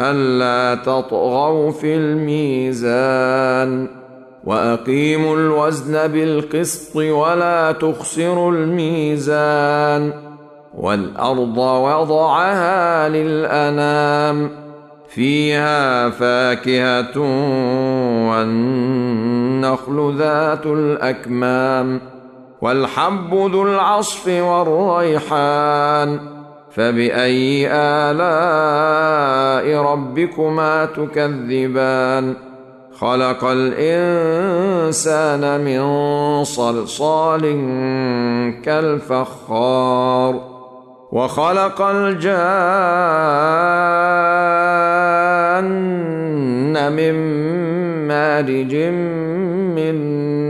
ألا تطغوا في الميزان وأقيموا الوزن بالقسط ولا تخسروا الميزان والأرض وضعها للأنام فيها فاكهة والنخل ذات الأكمام والحب ذو العصف والريحان فبأي آلاء ربكما تكذبان خلق الإنسان من صلصال كالفخار وخلق الجان من مارج من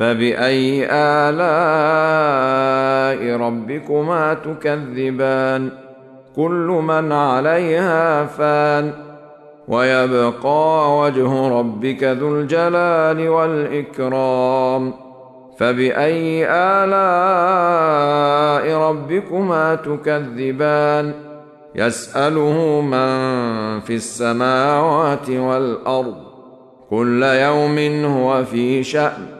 فبأي آلاء ربكما تكذبان؟ كل من عليها فان. ويبقى وجه ربك ذو الجلال والإكرام. فبأي آلاء ربكما تكذبان؟ يسأله من في السماوات والأرض كل يوم هو في شأن.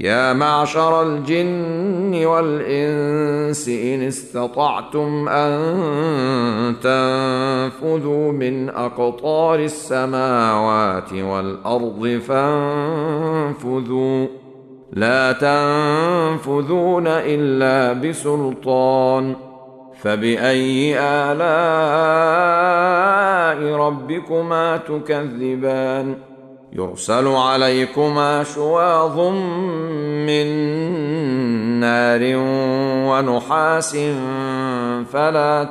يا معشر الجن والإنس إن استطعتم أن تنفذوا من أقطار السماوات والأرض فانفذوا. لا تنفذون إلا بسلطان. فبأي آلاء ربكما تكذبان؟ يرسل عليكما شواظ من نار ونحاس فلا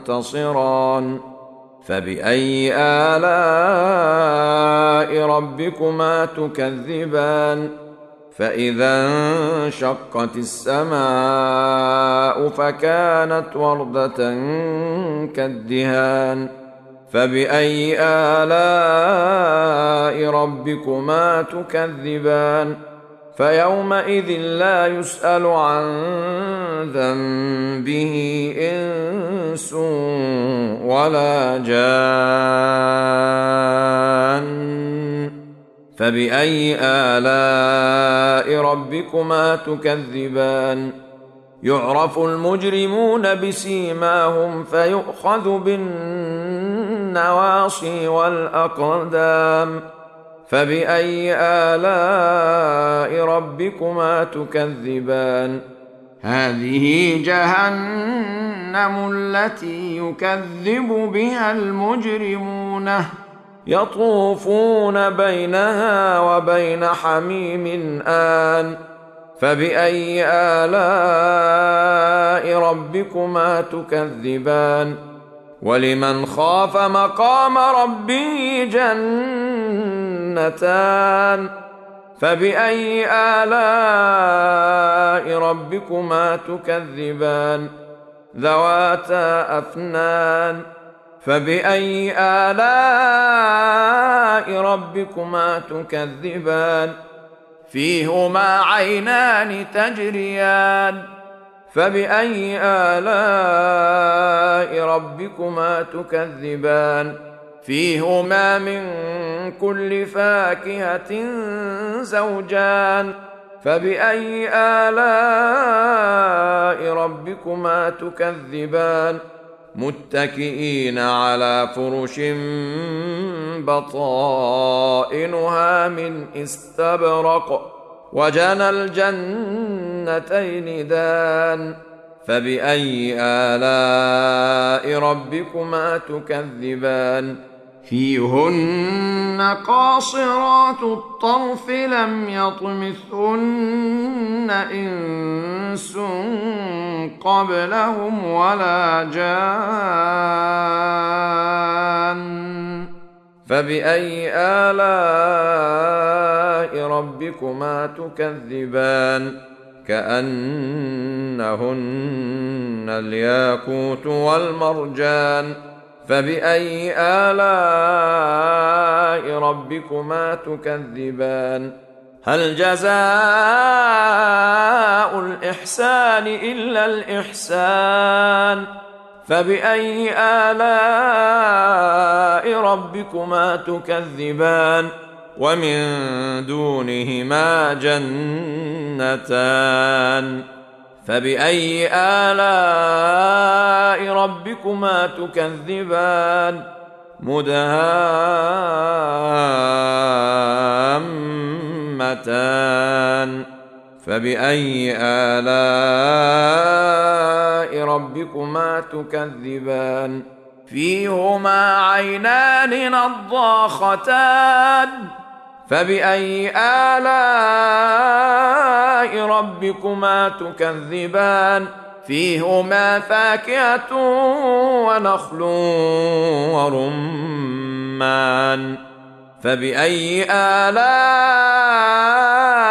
تنتصران. فبأي آلاء ربكما تكذبان؟ فإذا انشقت السماء فكانت وردة كالدهان. فبأي آلاء ربكما تكذبان فيومئذ لا يسأل عن ذنبه إنس ولا جان فبأي آلاء ربكما تكذبان يعرف المجرمون بسيماهم فيؤخذ بالنواصي والأقدام فبأي آلاء ربكما تكذبان؟ هذه جهنم التي يكذب بها المجرمون. يطوفون بينها وبين حميم آن. فبأي آلاء ربكما تكذبان؟ ولمن خاف مقام ربه جنتان فبأي آلاء ربكما تكذبان ذواتا أفنان فبأي آلاء ربكما تكذبان فيهما عينان تجريان فباي الاء ربكما تكذبان فيهما من كل فاكهه زوجان فباي الاء ربكما تكذبان متكئين على فرش بطائنها من استبرق وجنى الجنتين دان فبأي آلاء ربكما تكذبان فيهن قاصرات الطرف لم يطمثهن إنس قبلهم ولا جان فباي الاء ربكما تكذبان كانهن الياقوت والمرجان فباي الاء ربكما تكذبان هل جزاء الاحسان الا الاحسان فبأي آلاء ربكما تكذبان ومن دونهما جنتان فبأي آلاء ربكما تكذبان مدهامتان فبأي آلاء ربكما تكذبان؟ فيهما عينان نضاختان. فبأي آلاء ربكما تكذبان؟ فيهما فاكهة ونخل ورمان. فبأي آلاء